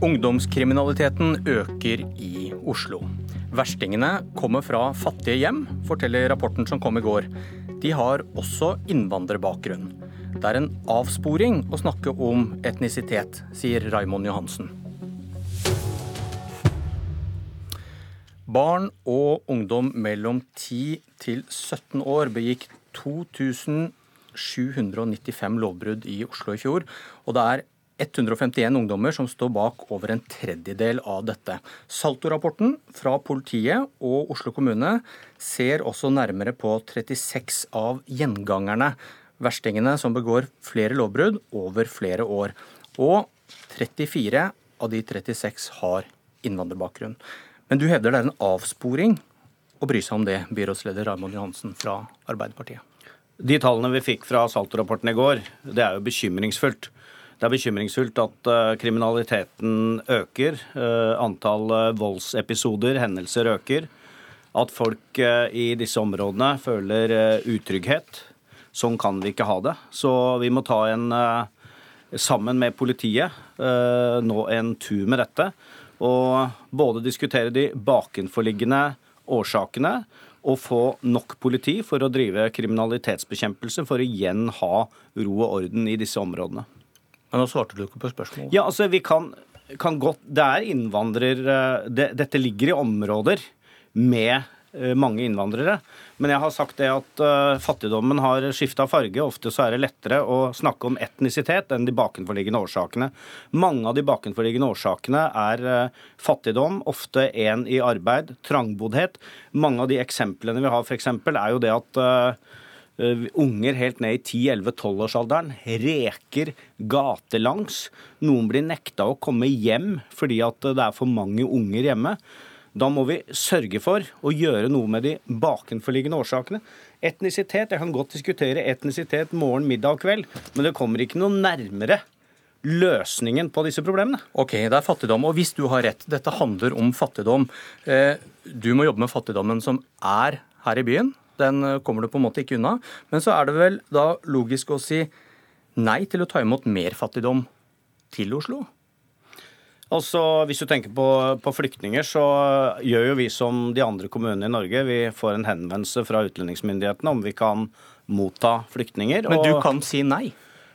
Ungdomskriminaliteten øker i Oslo. Verstingene kommer fra fattige hjem, forteller rapporten som kom i går. De har også innvandrerbakgrunn. Det er en avsporing å snakke om etnisitet, sier Raimond Johansen. Barn og ungdom mellom 10 til 17 år begikk 2795 lovbrudd i Oslo i fjor. Og det er 151 ungdommer som står bak over en tredjedel av dette. Salto-rapporten fra politiet og Oslo kommune ser også nærmere på 36 av gjengangerne, verstingene som begår flere lovbrudd over flere år. Og 34 av de 36 har innvandrerbakgrunn. Men du hevder det er en avsporing å bry seg om det, byrådsleder Raymond Johansen fra Arbeiderpartiet? De tallene vi fikk fra Salto-rapporten i går, det er jo bekymringsfullt. Det er bekymringsfullt at uh, kriminaliteten øker. Uh, antall uh, voldsepisoder, hendelser, øker. At folk i disse områdene føler utrygghet. Sånn kan vi ikke ha det. Så vi må ta en, sammen med politiet, nå en tur med dette. Og både diskutere de bakenforliggende årsakene og få nok politi for å drive kriminalitetsbekjempelse, for å igjen ha ro og orden i disse områdene. Men nå svarte du ikke på spørsmålet. Ja, altså vi kan, kan godt Det er innvandrere Det, dette ligger i områder med eh, mange innvandrere. Men jeg har sagt det at uh, fattigdommen har skifta farge. Ofte så er det lettere å snakke om etnisitet enn de bakenforliggende årsakene. Mange av de bakenforliggende årsakene er uh, fattigdom, ofte en i arbeid, trangboddhet. Mange av de eksemplene vi har, f.eks., er jo det at uh, Eh, unger helt ned i 10-11-12-årsalderen reker gatelangs. Noen blir nekta å komme hjem fordi at det er for mange unger hjemme. Da må vi sørge for å gjøre noe med de bakenforliggende årsakene. Etnisitet, Jeg kan godt diskutere etnisitet morgen, middag og kveld, men det kommer ikke noe nærmere løsningen på disse problemene. Ok, det er fattigdom. Og hvis du har rett, dette handler om fattigdom. Eh, du må jobbe med fattigdommen som er her i byen. Den eh, kommer du på en måte ikke unna. Men så er det vel da logisk å si nei til å ta imot mer fattigdom til Oslo? Altså, Hvis du tenker på, på, flyktninger, så gjør jo vi som de andre kommunene i Norge. Vi får en henvendelse fra utlendingsmyndighetene om vi kan motta flyktninger. Men du kan si nei?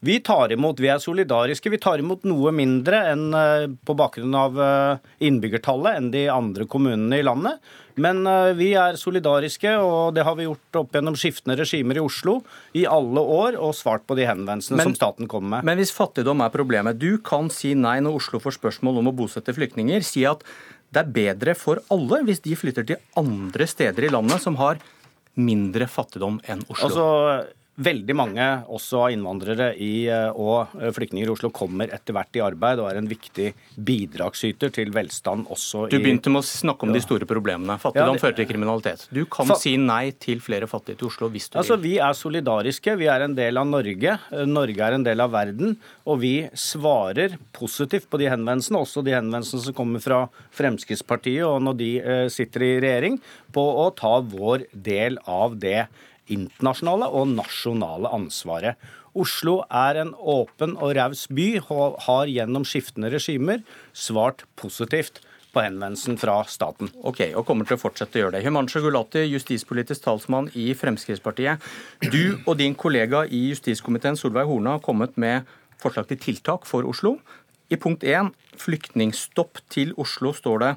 Vi tar imot, vi er solidariske. Vi tar imot noe mindre enn eh, på bakgrunn av eh, innbyggertallet enn de andre kommunene i landet. Men eh, vi er solidariske, og det har vi gjort opp gjennom skiftende regimer i Oslo i alle år, og svart på de henvendelsene men, som staten kommer med. Men hvis fattigdom er problemet, du kan si nei når Oslo får spørsmål om å bosette flyktninger. Si at det er bedre for alle hvis de flytter til andre steder i landet som har mindre fattigdom enn Oslo. Altså, Veldig mange, også innvandrere i, eh, og eh, flyktninger i Oslo, kommer etter hvert i arbeid og er en viktig bidragsyter til velstand også i Du begynte med å snakke om ja. de store problemene. Fattigdom ja, det... fører til kriminalitet. Du kan Fa... si nei til flere fattige til Oslo hvis du altså, vil. Vi er solidariske. Vi er en del av Norge. Eh, Norge er en del av verden. Og vi svarer positivt på de henvendelsene, også de henvendelsene som kommer fra Fremskrittspartiet og når de sitter i regjering, på å ta vår del av det internasjonale og nasjonale ansvaret. Oslo er en åpen og raus by, og har gjennom skiftende regimer svart positivt på henvendelsen fra staten. Ok, og kommer til å fortsette å gjøre det. Himanshu Gulati, justispolitisk talsmann i Fremskrittspartiet. Du og din kollega i justiskomiteen Solveig Horne har kommet med forslag til tiltak for Oslo. I punkt 1, flyktningstopp til Oslo, står det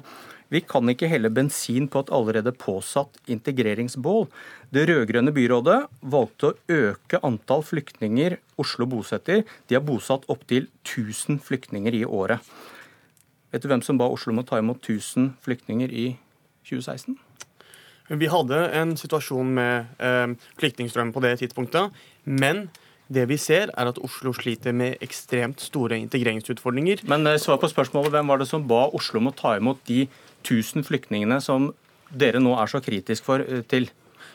vi kan ikke helle bensin på et allerede påsatt integreringsbål. Det rød-grønne byrådet valgte å øke antall flyktninger Oslo bosetter. De har bosatt opptil 1000 flyktninger i året. Vet du hvem som ba Oslo om å ta imot 1000 flyktninger i 2016? Vi hadde en situasjon med eh, flyktningstrøm på det tidspunktet. Men det vi ser, er at Oslo sliter med ekstremt store integreringsutfordringer. Men eh, svar på spørsmålet, hvem var det som ba Oslo om å ta imot de 1000 flyktningene som dere nå er så kritisk for, eh, til?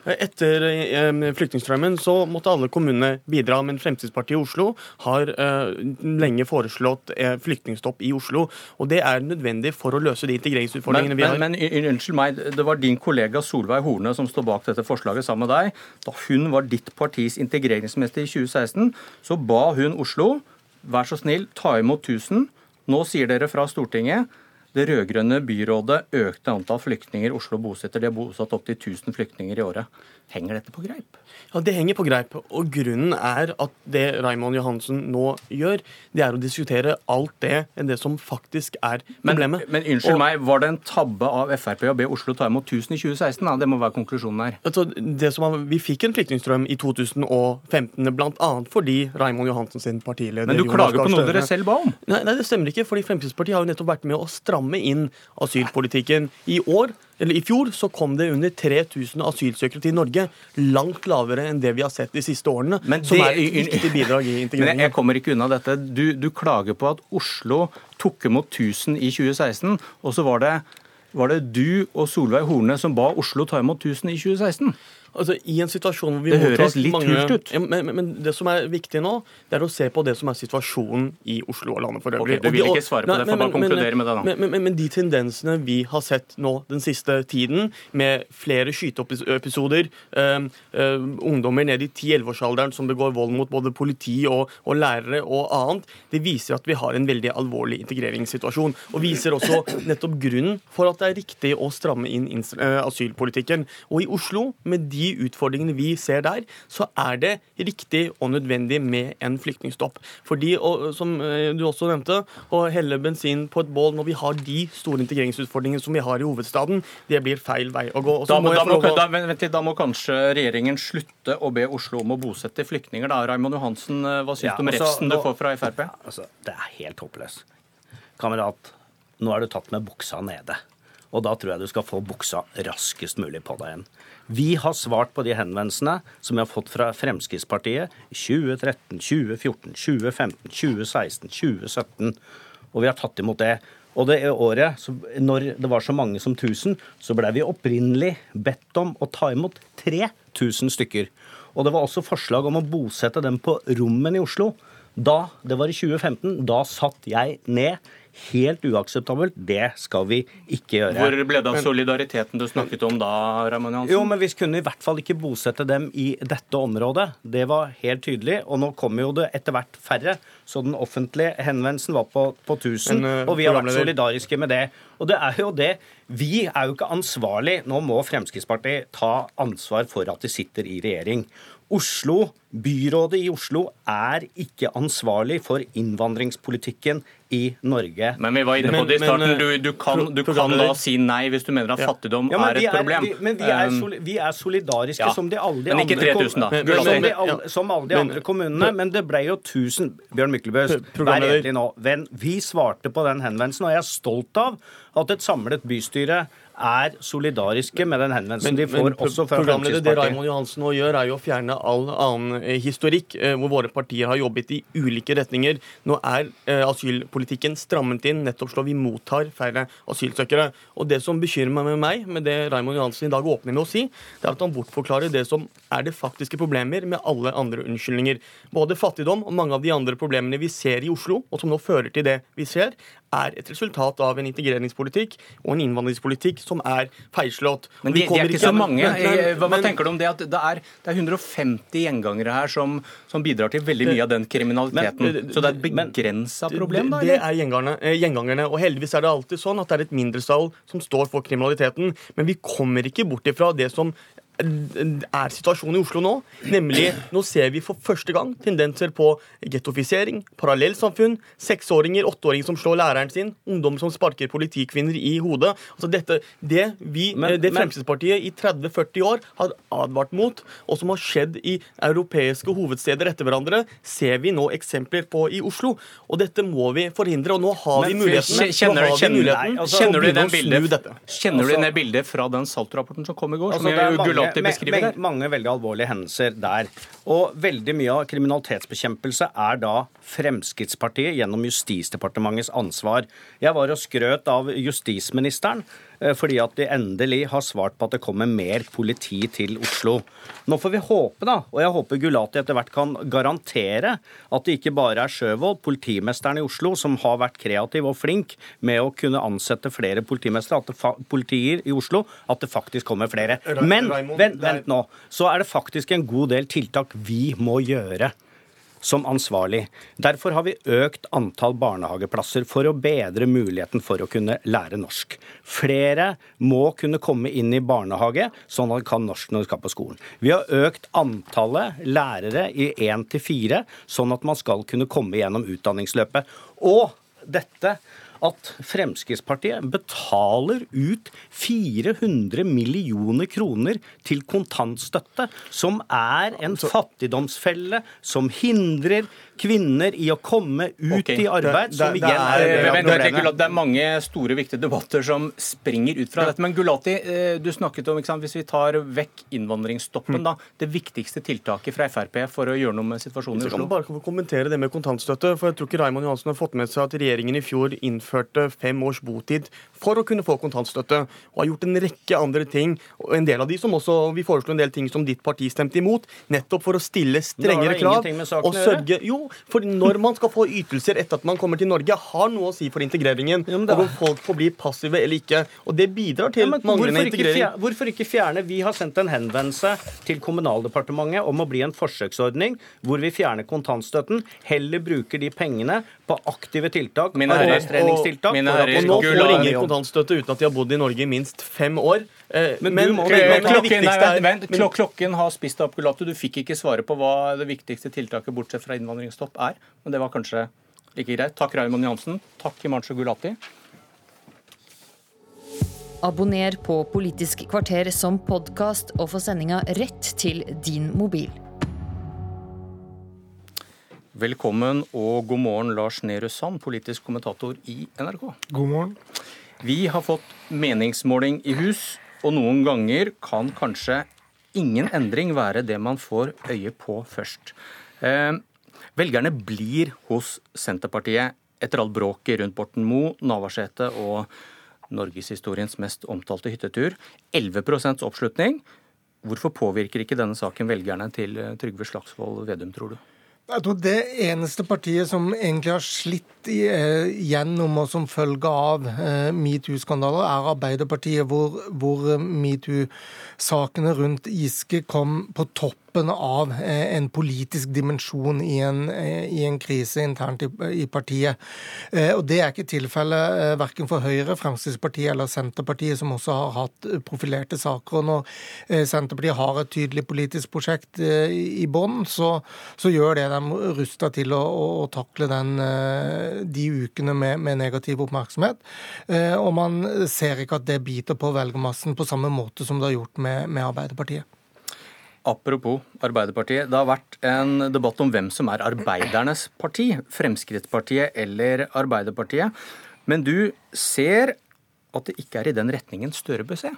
Etter eh, flyktningstrømmen så måtte alle kommunene bidra, men Fremskrittspartiet i Oslo har eh, lenge foreslått eh, flyktningstopp i Oslo. Og det er nødvendig for å løse de integreringsutfordringene men, vi har. Men, men unnskyld meg, det var din kollega Solveig Horne som står bak dette forslaget sammen med deg. Da hun var ditt partis integreringsmester i 2016, så ba hun Oslo vær så snill, ta imot 1000 Nå sier dere fra Stortinget det rød-grønne byrådet økte antall flyktninger Oslo bosetter. De har bosatt opptil 1000 flyktninger i året. Henger dette på greip? Ja, Det henger på greip. Og grunnen er at det Raymond Johansen nå gjør, det er å diskutere alt det enn det som faktisk er problemet. Men, men unnskyld og, meg, var det en tabbe av Frp å be Oslo ta imot 1000 i 2016? Da? Det må være konklusjonen her. Altså, det som var, vi fikk en flyktningstrøm i 2015 bl.a. fordi Raymond Johansen sin partileder Men du klager på noe dere selv ba om? Nei, nei, det stemmer ikke. fordi Fremskrittspartiet har jo nettopp vært med å stramme inn asylpolitikken. I år eller I fjor så kom det under 3000 asylsøkere til Norge. Langt lavere enn det vi har sett de siste årene. Men det, som er et viktig bidrag i integreringen. Men jeg kommer ikke unna dette. Du, du klager på at Oslo tok imot 1000 i 2016, og så var det, var det du og Solveig Horne som ba Oslo ta imot 1000 i 2016? Altså, i en situasjon hvor vi Det høres litt mange, hult ut. Ja, men, men, det som er viktig nå, det er å se på det som er situasjonen i Oslo og landet for øvrig. Okay, du vil ikke svare på nei, det, for bare konkludere med det da. Men, men, de tendensene vi har sett nå den siste tiden, med flere skyteepisoder, øh, øh, ungdommer ned i 10-11-årsalderen som begår vold mot både politi og, og, lærere og annet, det viser at vi har en veldig alvorlig integreringssituasjon. Og viser også nettopp grunnen for at det er riktig å stramme inn øh, asylpolitikken. Og i Oslo, med de utfordringene vi ser der, så er det riktig og nødvendig med en flyktningstopp. Fordi, og, som eh, du også nevnte, å helle bensin på et bål når vi har de store integreringsutfordringene som vi har i hovedstaden, det blir feil vei å gå. Da må, da, må, da, vent, da, må, kanskje regjeringen slutte å be Oslo om å bosette flyktninger. da. Raymond Johansen, eh, hva syns ja, du om altså, refsen du får fra Frp? Altså, det er helt håpløst. Kamerat, nå er du tatt med buksa nede. Og da tror jeg du skal få buksa raskest mulig på deg igjen. Vi har svart på de henvendelsene som vi har fått fra Fremskrittspartiet i 2013, 2014, 2015, 2016, 2017. Og vi har tatt imot det. Og det året, når det var så mange som 1000, så ble vi opprinnelig bedt om å ta imot 3000 stykker. Og det var også forslag om å bosette dem på rommen i Oslo. Da, det var i 2015, da satt jeg ned helt uakseptabelt. Det skal vi ikke gjøre. Hvor ble det av solidariteten du snakket om da, Raman Hansen? Jo, men Vi kunne i hvert fall ikke bosette dem i dette området. Det var helt tydelig. Og nå kommer jo det etter hvert færre. Så den offentlige henvendelsen var på, på 1000, men, uh, og vi har vært solidariske med det. Og det er jo det. Vi er jo ikke ansvarlig. Nå må Fremskrittspartiet ta ansvar for at de sitter i regjering. Oslo, Byrådet i Oslo er ikke ansvarlig for innvandringspolitikken i Norge. Men vi var inne på det i starten. Du, du, kan, du kan, da si nei hvis du mener at fattigdom ja, er et problem. Vi, men vi er, soli, vi er solidariske ja. som de alle de men ikke 3000, da. Som, de, alle, som alle de andre kommunene. Men det ble jo 1000 Bjørn Myklebøs, vær edelig nå. Venn, vi svarte på den henvendelsen, og jeg er stolt av at et samlet bystyre er solidariske med den henvendelsen de får men, også fra Fremskrittspartiet. Det Raymond Johansen nå gjør, er jo å fjerne all annen eh, historikk, eh, hvor våre partier har jobbet i ulike retninger. Nå er eh, asylpolitikken strammet inn, nettopp slår vi mottar færre asylsøkere. Og Det som bekymrer meg med meg, med det Raymond Johansen i dag åpner med å si, det er at han bortforklarer det som er det faktiske problemer med alle andre unnskyldninger. Både fattigdom og mange av de andre problemene vi ser i Oslo, og som nå fører til det vi ser, er et resultat av en integreringspolitikk og en innvandringspolitikk som er feilslått. Men de, de er ikke så mange. Hva, hva tenker du om det at det er, det er 150 gjengangere her som, som, bidrar til veldig mye av den kriminaliteten? Men, så det er et begrensa problem, da? Det, det er gjengangerne, eh, gjengangerne, og heldigvis er det alltid sånn at det er et mindretall som står for kriminaliteten. Men vi kommer ikke bort ifra det som er situasjonen i Oslo nå. Nemlig, nå ser vi for første gang tendenser på gettofisering, parallellsamfunn, seksåringer, åtteåringer som slår læreren sin, ungdom som sparker politikvinner i hodet. Altså dette, Det, vi, men, det Fremskrittspartiet i 30-40 år har advart mot, og som har skjedd i europeiske hovedsteder etter hverandre, ser vi nå eksempler på i Oslo. Og dette må vi forhindre. Og nå har men, vi mulighetene. Kjenner, kjenner, muligheten, altså, kjenner, du bildet, kjenner du det bildet fra den Salto-rapporten som kom i går? Altså, som alltid beskriver det. Mange veldig alvorlige hendelser der. Og veldig mye av kriminalitetsbekjempelse er da Fremskrittspartiet gjennom Justisdepartementets ansvar. Jeg var og skrøt av justisministeren fordi at de endelig har svart på at det kommer mer politi til Oslo. Nå får vi håpe, da, og jeg håper Gulati etter hvert kan garantere at det ikke bare er Sjøvold, politimesteren i Oslo, som har vært kreativ og flink med å kunne ansette flere politimestere, at det politier i Oslo, at det faktisk kommer flere. Men vent, vent nå, så er det faktisk en god del tiltak vi må gjøre som ansvarlig. Derfor har vi økt antall barnehageplasser for å bedre muligheten for å kunne lære norsk. Flere må kunne komme inn i barnehage, sånn at de kan norsk når de skal på skolen. Vi har økt antallet lærere i én til fire, sånn at man skal kunne komme gjennom utdanningsløpet. Og dette at Fremskrittspartiet betaler ut 400 millioner kroner til kontantstøtte, som er en fattigdomsfelle som hindrer kvinner i å komme ut okay. i arbeid, som det, det, igjen er, er, er, det er mange store, viktige debatter som springer ut fra ja. dette. Men Gulati, eh, du snakket om, hvis vi tar vekk innvandringsstoppen, mm. da, det viktigste tiltaket fra Frp for å gjøre noe med situasjonen i Oslo? Jeg kan bare kommentere det med kontantstøtte. for Jeg tror ikke Raymond Johansen har fått med seg at regjeringen i fjor innførte innførte fem års botid for å kunne få kontantstøtte, og har gjort en rekke andre ting. og en del av de som også, Vi foreslo en del ting som ditt parti stemte imot, nettopp for å stille strengere krav. og sørge, jo, for Når man skal få ytelser etter at man kommer til Norge, har noe å si for integreringen. Ja, og om folk får bli passive eller ikke. Og det bidrar til ja, manglende integrering. Ikke hvorfor ikke fjerne Vi har sendt en henvendelse til Kommunaldepartementet om å bli en forsøksordning hvor vi fjerner kontantstøtten, heller bruker de pengene på aktive tiltak. Mine herrer, tiltak. Mine herrer, og nå får ingen kontantstøtte uten at de har bodd i Norge i minst fem år. Eh, men, men, må, men klokken, nei, vent, vent, klokken har spist opp, Gulati. Du fikk ikke svare på hva det viktigste tiltaket bortsett fra innvandringsstopp er. Men det var kanskje like greit. Takk Raymond Johansen. Takk Himanshu Gulati. Abonner på Politisk kvarter som podkast og få sendinga rett til din mobil. Velkommen og god morgen, Lars Nehru Sand, politisk kommentator i NRK. God morgen. Vi har fått meningsmåling i hus, og noen ganger kan kanskje ingen endring være det man får øye på først. Eh, velgerne blir hos Senterpartiet etter all bråket rundt Borten Moe, Navarsete og norgeshistoriens mest omtalte hyttetur. 11% oppslutning. Hvorfor påvirker ikke denne saken velgerne til Trygve Slagsvold Vedum, tror du? Jeg tror Det eneste partiet som egentlig har slitt eh, gjennom og som følge av eh, metoo-skandaler, er Arbeiderpartiet, hvor, hvor metoo-sakene rundt Giske kom på topp toppen av eh, en politisk dimensjon i en, eh, i en krise internt i, i, partiet. Eh, og Det er ikke tilfellet verken for Høyre, Fremskrittspartiet eller Senterpartiet, som også har hatt profilerte saker. Og Når Senterpartiet har et tydelig politisk prosjekt i bånn, så, så, gjør det dem rusta til å, å, takle den, de ukene med, med, negativ oppmerksomhet. Og man ser ikke at det biter på velgermassen på samme måte som det har gjort med, med Arbeiderpartiet. Apropos Arbeiderpartiet. Det har vært en debatt om hvem som er arbeidernes parti. Fremskrittspartiet eller Arbeiderpartiet. Men du ser at det ikke er i den retningen Støre bør se?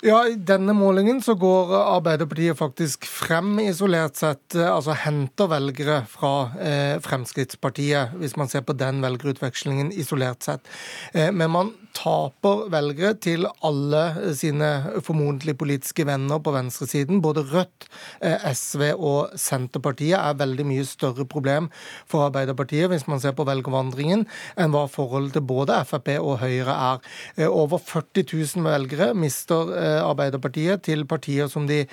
Ja, I denne målingen så går Arbeiderpartiet faktisk frem isolert sett, eh, altså henter velgere fra eh, Fremskrittspartiet, hvis man ser på den velgerutvekslingen isolert sett. Eh, men man taper velgere til alle sine formodentlig politiske venner på venstresiden. Både Rødt, eh, SV og Senterpartiet er veldig mye større problem for Arbeiderpartiet, hvis man ser på velgervandringen, enn hva forholdet til både Frp og Høyre er. Eh, over 40 000 velgere mister Eh, Arbeiderpartiet til partier som de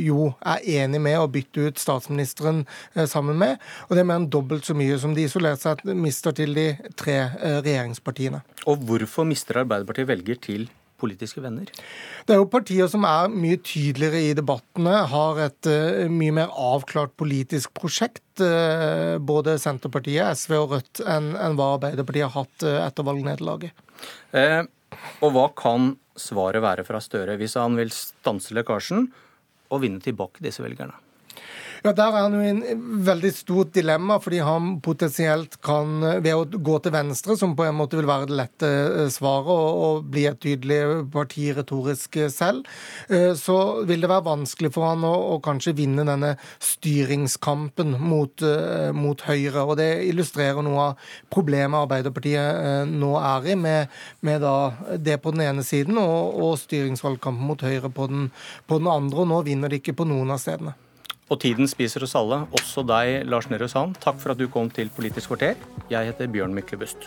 jo er enig med å bytte ut statsministeren sammen med. Og det er mer enn dobbelt så mye som de isolert sett mister til de tre regjeringspartiene. Og hvorfor mister Arbeiderpartiet velger til politiske venner? Det er jo partier som er mye tydeligere i debattene, har et uh, mye mer avklart politisk prosjekt. Uh, både Senterpartiet, SV og Rødt enn en hva Arbeiderpartiet har hatt uh, etter valgnederlaget. Eh, og hva kan svaret være fra Støre hvis han vil stanse lekkasjen og vinne tilbake disse velgerne? Ja, Der er han jo i en veldig stort dilemma, fordi han potensielt kan, ved å gå til venstre, som på en måte vil være det lette eh, svaret, og, og bli et tydelig parti retorisk selv, eh, så vil det være vanskelig for han å, å kanskje vinne denne styringskampen mot, eh, mot, Høyre. Og det illustrerer noe av problemet Arbeiderpartiet nå er i, med, med det på den ene siden og, og styringsvalgkampen mot Høyre på den, på den andre. Og nå vinner de ikke på noen av stedene. Og tiden spiser oss alle, også deg, Lars Nehru Sand. Takk for at du kom til Politisk kvarter. Jeg heter Bjørn Myklebust.